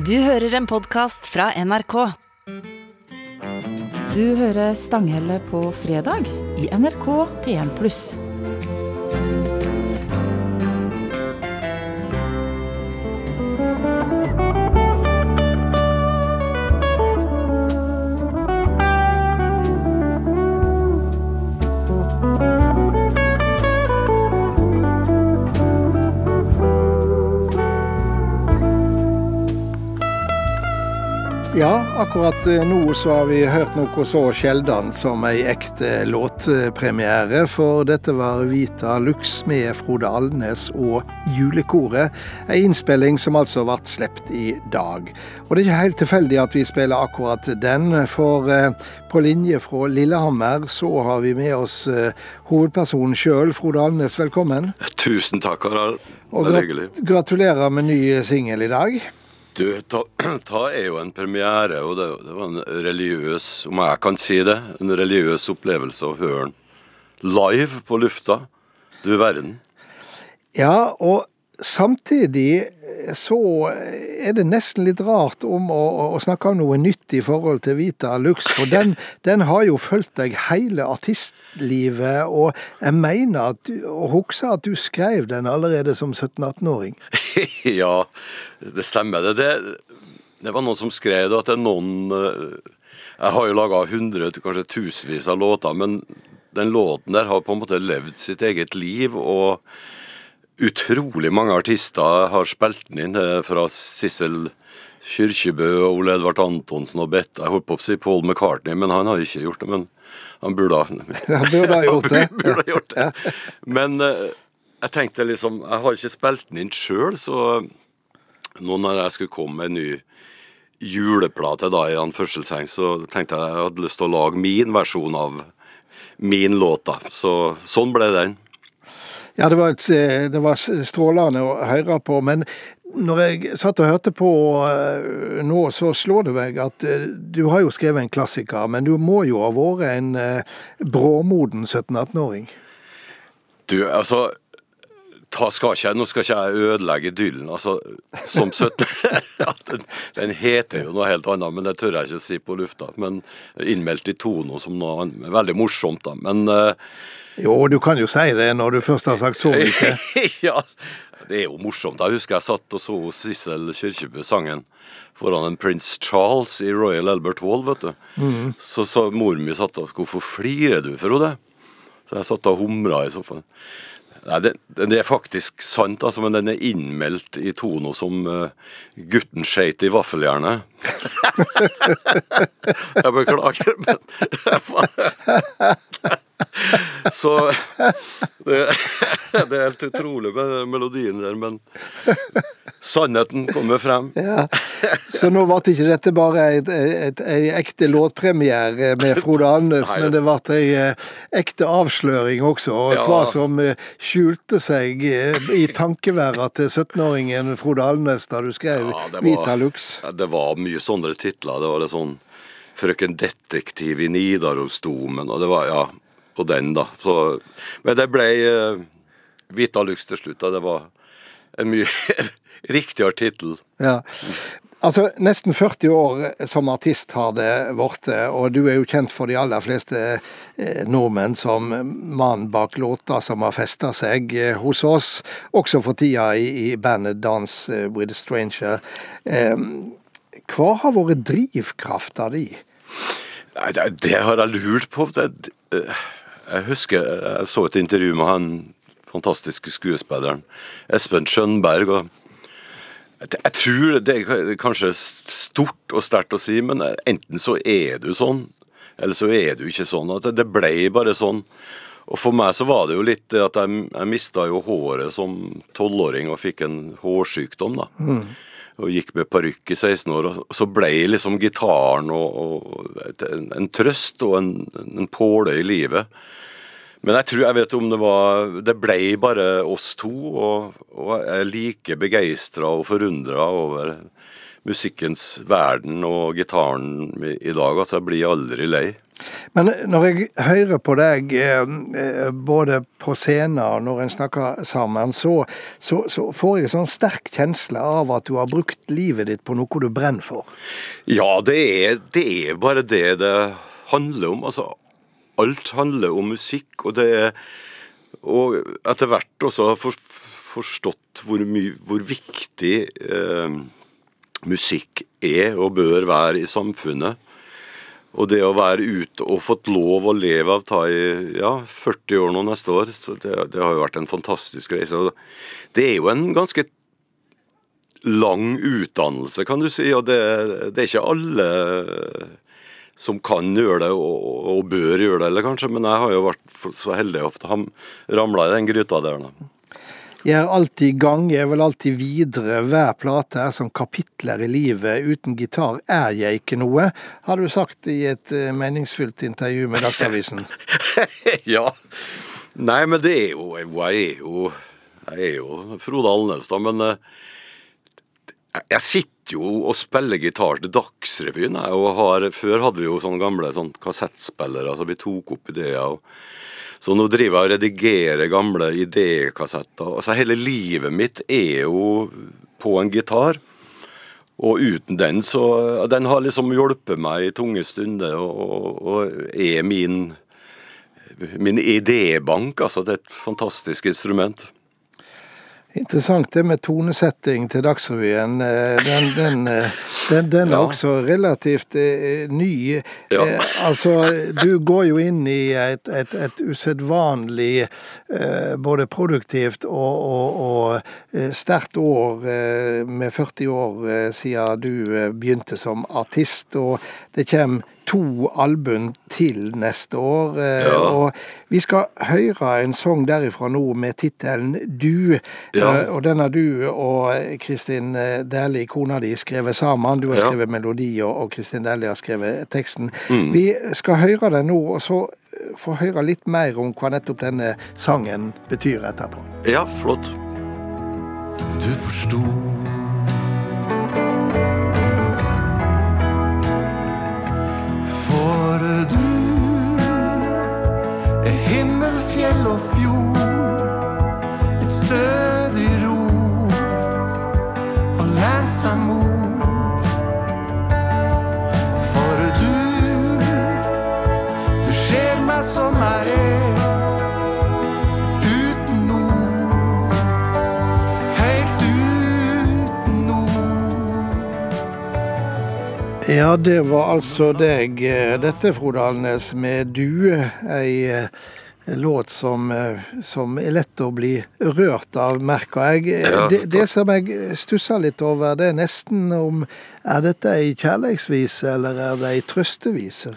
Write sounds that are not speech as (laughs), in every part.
Du hører en podkast fra NRK. Du hører Stanghelle på fredag i NRK P1+. Ja, akkurat eh, nå så har vi hørt noe så sjeldan som ei ekte låtpremiere, for dette var Vita Lux med Frode Alnes og Julekoret. Ei innspilling som altså ble sluppet i dag. Og det er ikke helt tilfeldig at vi spiller akkurat den, for eh, på linje fra Lillehammer så har vi med oss eh, hovedpersonen sjøl, Frode Alnes. Velkommen. Tusen takk, Harald. Det er hyggelig. gratulerer med ny singel i dag. Du, ta, (clears throat) ta er jo en premiere, og det, det var en religiøs, om jeg kan si det, en religiøs opplevelse å høre den live på lufta. Du verden. Ja, og samtidig så er det nesten litt rart om å, å snakke om noe nytt i forhold til Vita Lux, for den, (laughs) den har jo fulgt deg hele artistlivet, og jeg mener at og husker at du skrev den allerede som 17-18-åring. (laughs) ja, det stemmer. Det, det, det var noen som skrev det, at det er noen eh, Jeg har jo laga hundre, kanskje tusenvis av låter, men den låten der har på en måte levd sitt eget liv. og Utrolig mange artister har spilt den inn, eh, fra Sissel Kyrkjebø og Ole Edvard Antonsen og Bett. Jeg holdt på å si Paul McCartney, men han har ikke gjort det. Men han burde ha (laughs) Han burde ha gjort det. (laughs) burde ha gjort det. Men eh, jeg tenkte liksom Jeg har ikke spilt den inn sjøl, så nå når jeg skulle komme med en ny juleplate da i anførselstegn, så tenkte jeg jeg hadde lyst til å lage min versjon av min låt, da. Så sånn ble den. Ja, det var, et, eh, det var strålende å høre på, men når jeg satt og hørte på eh, nå, så slår det meg at eh, du har jo skrevet en klassiker, men du må jo ha vært en bråmoden 17-18-åring. Du, altså skal ikke, Nå skal ikke jeg ødelegge idyllen. Altså, som (laughs) 17 (laughs) ja, den, den heter jo noe helt annet, men det tør jeg ikke si på lufta. Men innmeldt i Tono som noe annet. veldig morsomt, da. Men uh, Jo, du kan jo si det når du først har sagt så mye. (laughs) ja, det er jo morsomt. Jeg husker jeg satt og så Sissel Kyrkjebø sangen foran en prins Charles i Royal Albert Hall, vet du. Så sa mor mi satt og 'Hvorfor flirer du, Frode?' Så jeg satt og humra i sofaen. Nei, det, det er faktisk sant, altså, men den er innmeldt i Tono som uh, 'Gutten skeit i vaffeljernet'. (laughs) jeg beklager, men (laughs) Så det, det er helt utrolig med melodien der, men sannheten kommer frem. Ja. Så nå ble ikke dette bare ei ekte låtpremiere med Frode Alnes, men det ble ei eh, ekte avsløring også. Og Ja. hva som eh, skjulte seg eh, i tankeværet til 17-åringen Frode Alnes da du skrev Ja, det Vita var, Lux. det var mye sånne titler. Det var det sånn Frøken Detektiv i Nidarosdomen, og det var Ja, og den, da. Så, men det ble uh, Vita Lux til slutt. Da. Det var en mye (laughs) riktigere tittel. Ja. Altså, Nesten 40 år som artist har det blitt, og du er jo kjent for de aller fleste eh, nordmenn som mannen bak låter som har festa seg eh, hos oss, også for tida i, i bandet Dance with a Stranger. Eh, hva har vært drivkrafta di? Nei, det, det har jeg lurt på. Det, det, jeg husker jeg så et intervju med han fantastiske skuespilleren Espen Skjønberg. og jeg, tror det er kanskje stort og sterkt å si, men enten så er du sånn, eller så er du ikke sånn. At det, ble bare sånn. Og for meg så var det jo litt at jeg, jeg mista jo håret som tolvåring og fikk en hårsykdom, da. Og gikk med parykk i 16 år. Og så ble liksom gitaren og, og en, en trøst og en, en påle i livet. Men jeg tror jeg vet om det var Det ble bare oss to, og, og jeg er like begeistra og forundra over musikkens verden og gitaren i, dag. Altså, jeg blir aldri lei. Men når jeg hører på deg, eh, både på scenen og når en snakker sammen, så, så, så, får jeg en sånn sterk kjensle av at du har brukt livet ditt på noe du brenner for. Ja, det er, det er bare det det handler om. Altså, alt handler om musikk, og det er Og etter hvert også har for, forstått hvor, my, hvor viktig eh, musikk er og bør være i samfunnet. Og det å være ute og fått lov å leve av ta i ja, 40 år nå neste år, så det, det har jo vært en fantastisk reise. Og det er jo en ganske lang utdannelse, kan du si, og det, det er ikke alle som kan gjøre det og, og, bør gjøre det, eller kanskje, men jeg har jo vært så heldig å ha ramla i den gryta der. Da. Jeg er alltid i gang, jeg vil alltid videre. Hver plate er som kapitler i livet. Uten gitar er jeg ikke noe, har du sagt i et eh, meningsfylt intervju med Dagsavisen. (laughs) ja. Nei, men det er jo Jeg er jo, jeg er jo Frode Alnes, da, men eh, jeg sitter jo og spiller gitar til Dagsrevyen. og Før hadde vi jo sånne gamle sånn kassettspillere, så vi tok opp ideer. og så nå driver jeg og redigerer gamle idékassetter. Altså hele livet mitt er jo på en gitar. Og uten den, så Den har liksom hjulpet meg i tunge stunder og, og er min, min idébank. Altså, det er et fantastisk instrument. Interessant det med tonesetting til Dagsrevyen. Eh, den, den, eh, den, den er ja. også relativt eh, ny. Ja. Altså, du går jo inn i et, et, et usedvanlig både produktivt og, og, og sterkt år med 40 år siden du begynte som artist. Og det kommer to album til neste år. Eh, ja. Og vi skal høre en sang derifra nå med tittelen Du. Ja. Eh, og den har du og Kristin Dæhlie, kona di, skrevet sammen. Du har skrevet melodi, og Kristin Dæhlie har skrevet teksten. Mm. Vi skal høre den nå, og så få høre litt mer om hva nettopp denne sangen betyr etterpå. Ja, flott. Du forsto Ja, det var altså deg. Dette, Frode Alnes, med Du. Ei låt som, eh, som, er lett å bli rørt av, merker jeg. Det, det som jeg stusser litt over, det er nesten om Er dette ei kjærleiksvise, eller er det ei trøstevise?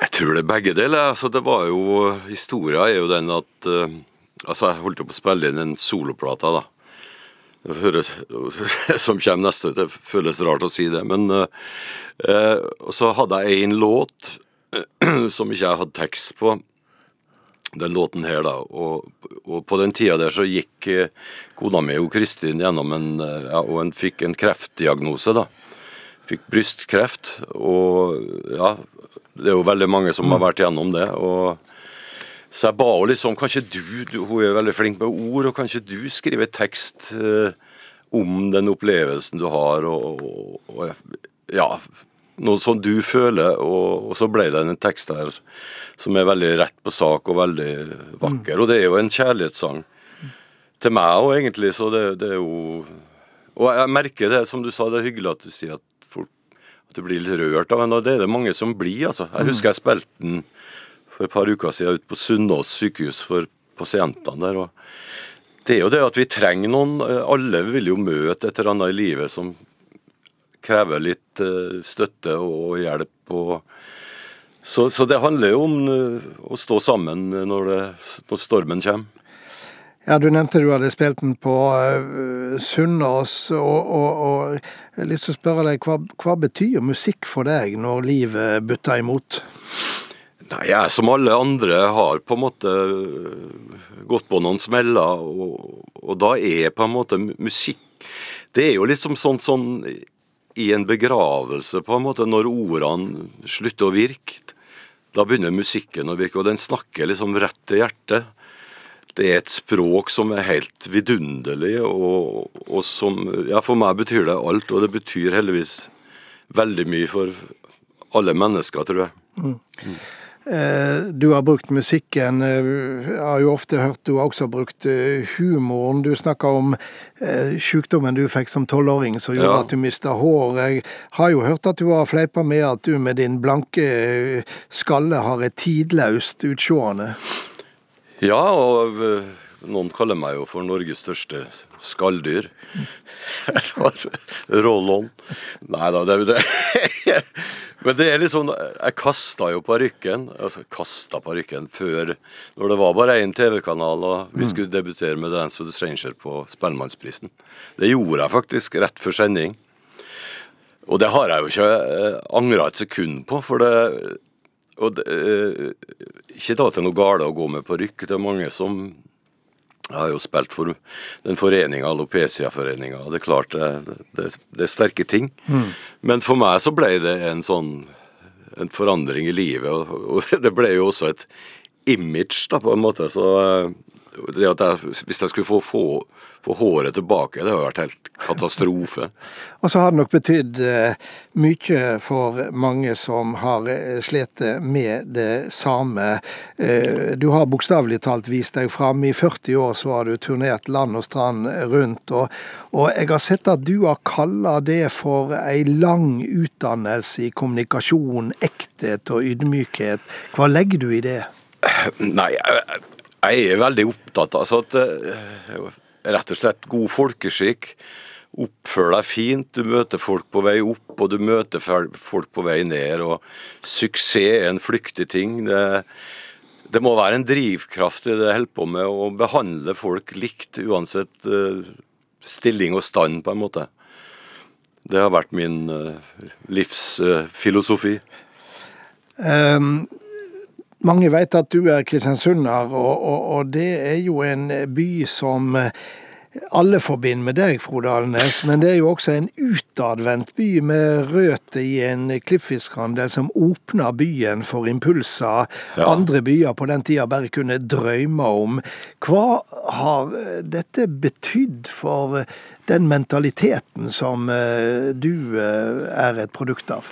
Jeg tror det er begge deler. Altså, det var jo Historia er jo den at uh, Altså, jeg holdt på å spille inn en soloplate, da. Det høres, (laughs) som kommer neste, det føles rart å si det, men uh, Og så hadde jeg en låt (clears throat) som ikke jeg hadde tekst på, den låten her, da. Og, og, på den tida der så gikk eh, kona mi og Kristin gjennom en eh, Ja, og en fikk en kreftdiagnose, da. Fikk brystkreft. Og ja, det er jo veldig mange som har vært gjennom det. og så jeg ba henne liksom Kanskje du, du, Hun er veldig flink med ord, og kanskje du skriver tekst eh, om den opplevelsen du har, og, og, og ja Noe som du føler, og, og så ble det en tekst der som er veldig rett på sak og veldig vakker. Mm. Og det er jo en kjærlighetssang til meg òg, egentlig, så det, det, er jo Og jeg merker det, som du sa, det er hyggelig at du sier at, folk, at du blir litt rørt av den, og det er det mange som blir, altså. Jeg husker jeg spilte den for et par uker siden ute på Sunnaas sykehus for pasientene der. og det er jo det at vi trenger noen Alle vil jo møte et eller annet i livet som krever litt eh, støtte og hjelp. og så, så, det handler jo om eh, å stå sammen når, det, når, stormen kommer. Ja, Du nevnte du hadde spilt den på uh, Sunnaas. Og, og, og, jeg har lyst til å spørre deg, hva, hva, betyr musikk for deg når livet butter imot? Nei, Jeg som alle andre har på en måte gått på noen smeller, og, og da er på en måte musikk Det er jo liksom sånn, sånn i en begravelse, på en måte, når ordene slutter å virke. da begynner musikken å virke, og den snakker liksom rett til hjertet. Det er et språk som er helt vidunderlig, og, og som Ja, for meg betyr det alt, og det betyr heldigvis veldig mye for alle mennesker, tror jeg. Eh, Du har brukt musikken. eh, Jeg har jo ofte hørt du også har brukt eh, humoren. Du snakka om eh, sykdommen du fikk som tolvåring som gjorde Ja. at du mista hår. Jeg har jo hørt at du har fleipa med at du med din blanke eh, skalle har et tidløst utseende. Ja, og noen kaller meg jo for Norges største skalldyr. Roll-on. Nei da, det er det. Men det er liksom Jeg kasta jo parykken. Altså kasta parykken før Når det var bare én TV-kanal og vi skulle debutere med Dance with a Stranger på Spellemannsprisen. Det gjorde jeg faktisk rett før sending. Og det har jeg jo ikke eh, angra et sekund på, for det og det, eh, Ikke da til noe gale å gå med parykk. Det er mange som Jeg har jo spilt for den foreninga, Alopecia-foreninga. Det er klart det, det, det er sterke ting. Men for meg så ble det en sånn en forandring i livet. Og, og (laughs) det ble jo også et image, da, på en måte. Så eh, det at jeg, hvis jeg skulle få, få, få håret tilbake, det hadde vært helt katastrofe. (laughs) Og så har det nok betydd eh, mye for mange som har eh, slitt med det samme. Eh, Du har bokstavelig talt vist deg fram. I 40 år så har du turnert land og strand rundt. Og, og jeg har sett at du har kalla det for ei lang utdannelse i kommunikasjon, ekthet og ydmykhet. Hva legger du i det? Nei, jeg, jeg er veldig opptatt av altså at eh, rett og slett god folkeskikk. Oppfør deg fint. Du møter folk på vei opp, og du møter folk på vei ned. og Suksess er en flyktig ting. Det, det må være en drivkraft i det jeg holder på med, å behandle folk likt uansett eh, stilling og stand, på en måte. Det har vært min uh, livsfilosofi. Um, mange vet at du er kristiansunder, og, og, og det er jo en by som eh, alle forbinder med deg, Frode Alnes, men det er jo også en utadvendt by med røtter i en klippfiskhandel som åpna byen for impulser Ja. andre byer på den tida bare kunne drømme om. Hva har eh, dette betydd for den mentaliteten som eh, du eh, er et produkt av?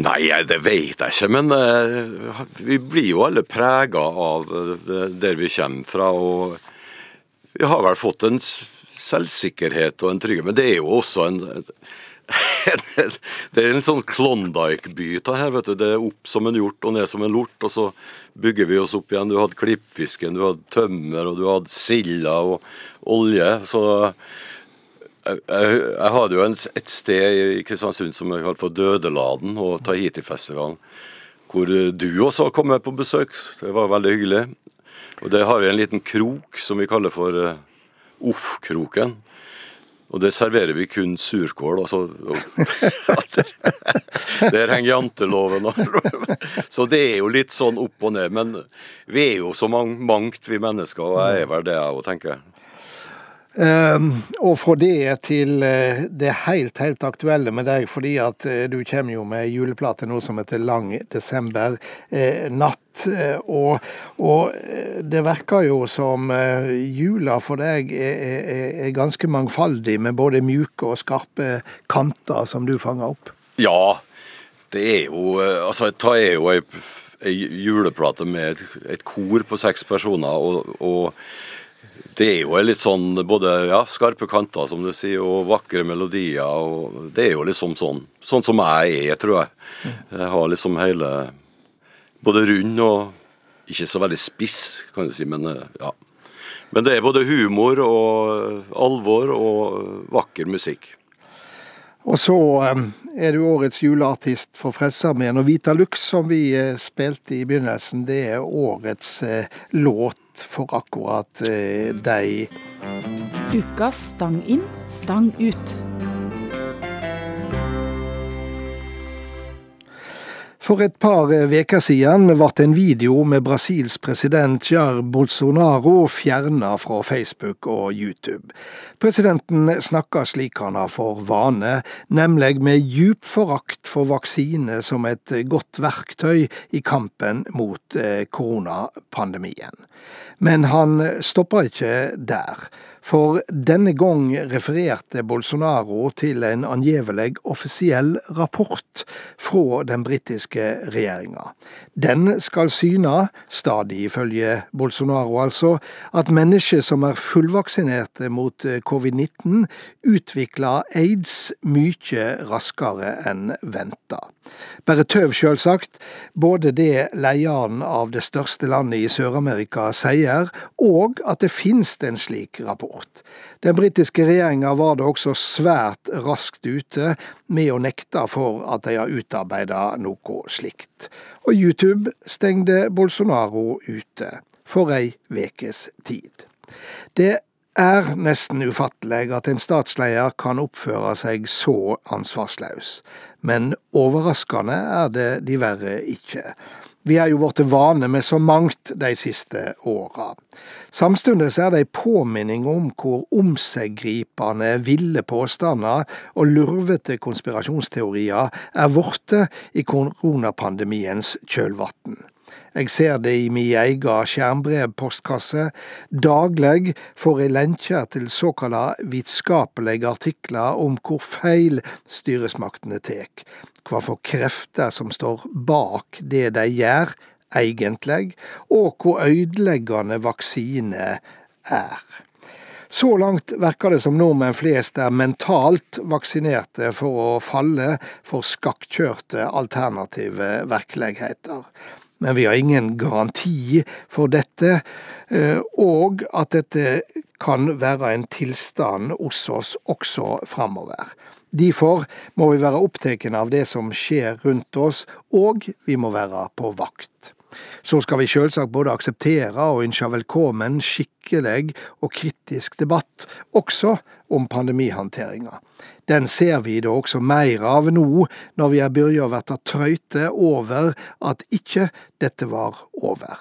Nei, det vet jeg ikke, men uh, vi blir jo alle prega av uh, der vi kommer fra. og Vi har vel fått en selvsikkerhet og en trygghet, men det er jo også en (laughs) Det er en sånn Klondyke-by her, vet du. Det er opp som en hjort og ned som en lort, og så bygger vi oss opp igjen. Du hadde klippfisken, du hadde tømmer, og du hadde silda og olje. så jeg, jeg, jeg hadde jo en, et sted i Kristiansund som jeg kalte for Dødeladen, og Tahiti-festivalen, hvor du også kom kommet på besøk. Det var veldig hyggelig. Og der har vi en liten krok som vi kaller for uh, Off-kroken. Og der serverer vi kun surkål. Altså, der, (laughs) der henger janteloven (laughs) Så det er jo litt sånn opp og ned. Men vi er jo så mangt, vi mennesker, og jeg er vel det, jeg òg, tenker jeg. Um, og fra det til eh, det helt, helt aktuelle med deg, fordi at eh, du kommer jo med juleplate nå som heter Lang desember eh, natt. og, og det virker jo som jula for deg er, er, er ganske mangfoldig, med både mjuke og skarpe kanter som du fanger opp. Ja, det er jo Altså, det er jo ei, ei juleplate med et, et kor på seks personer, og, og det er jo litt sånn både ja, skarpe kanter, som du sier, og vakre melodier. og Det er jo liksom sånn sånn som jeg er, tror jeg. Jeg har liksom hele Både rund og ikke så veldig spiss, kan du si, men eh, ja. Men det er både humor og alvor og vakker musikk. Og så eh, er du årets juleartist for Frelsesarmeen, og Vita Lux, som vi eh, spilte i begynnelsen, det er årets eh, låt for akkurat eh, deg. Ukas stang inn, stang ut. For et par veker siden ble en video med Brasils president Jair Bolsonaro fjerna fra Facebook og YouTube. Presidenten snakker slik han har for vane, nemlig med djup forakt for vaksine som et godt verktøy i kampen mot eh, koronapandemien. Men han stopper ikke der. For denne gang refererte Bolsonaro til en angivelig offisiell rapport fra den britiske regjeringa. Den skal syne, stadig ifølge Bolsonaro altså, at mennesker som er fullvaksinerte mot covid-19, utvikler aids mye raskere enn venta. Bare tøv, sjølsagt, både det lederen av det største landet i Sør-Amerika sier, og at det finnes en slik rapport. Den britiske regjeringa var da også svært raskt ute med å nekte for at de har utarbeida noe slikt. Og YouTube stengte Bolsonaro ute for ei vekes tid. Det er nesten ufattelig at en statsleder kan oppføre seg så ansvarsløs, men overraskende er det de verre ikke. Vi er jo blitt vane med så mangt de siste åra. Samtidig er det ei påminning om hvor omseggripende ville påstander og lurvete konspirasjonsteorier er blitt i koronapandemiens kjølvann. Jeg ser det i mi ega skjermbrevpostkasse. Dagleg får jeg lenkjer til såkalla vitskapelige artikler om hvor feil styresmaktene tek, hva for krefter som står bak det de gjør, egentlig, og hvor øydeleggende vaksine er. Så langt verker det som nordmenn flest er mentalt vaksinerte for å falle for skakkjørte alternative virkeligheter men vi har ingen garanti for dette, eh, og at dette kan være en tilstand hos oss også framover. Derfor må vi være opptatt av det som skjer rundt oss, og vi må være på vakt. Så skal vi selvsagt både akseptere og ønske velkommen skikkelig og kritisk debatt, også om pandemihåndteringa. Den ser vi da også mer av nå, når vi er begynt å bli trøyte over at ikke dette var over.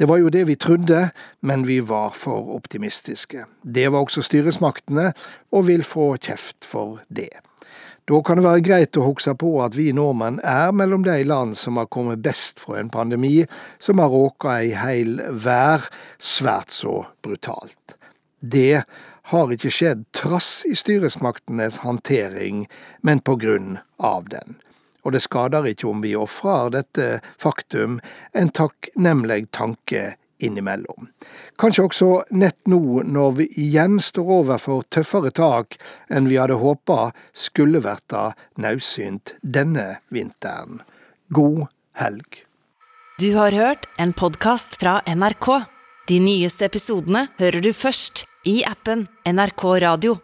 Det var jo det vi trodde, men vi var for optimistiske. Det var også styresmaktene, og vil få kjeft for det. Da kan det være greit å huske på at vi nordmenn er mellom de land som har kommet best fra en pandemi som har råka ei heil vær svært så brutalt. Det har ikke skjedd trass i styresmaktenes håndtering, men på grunn av den. Og det skader ikke om vi ofrer dette faktum en takknemlig tanke innimellom. Kanskje også nett nå når vi igjen står overfor tøffere tak enn vi hadde håpa skulle verta naudsynt denne vinteren. God helg. Du har hørt en podkast fra NRK. De nyeste episodene hører du først i appen NRK Radio.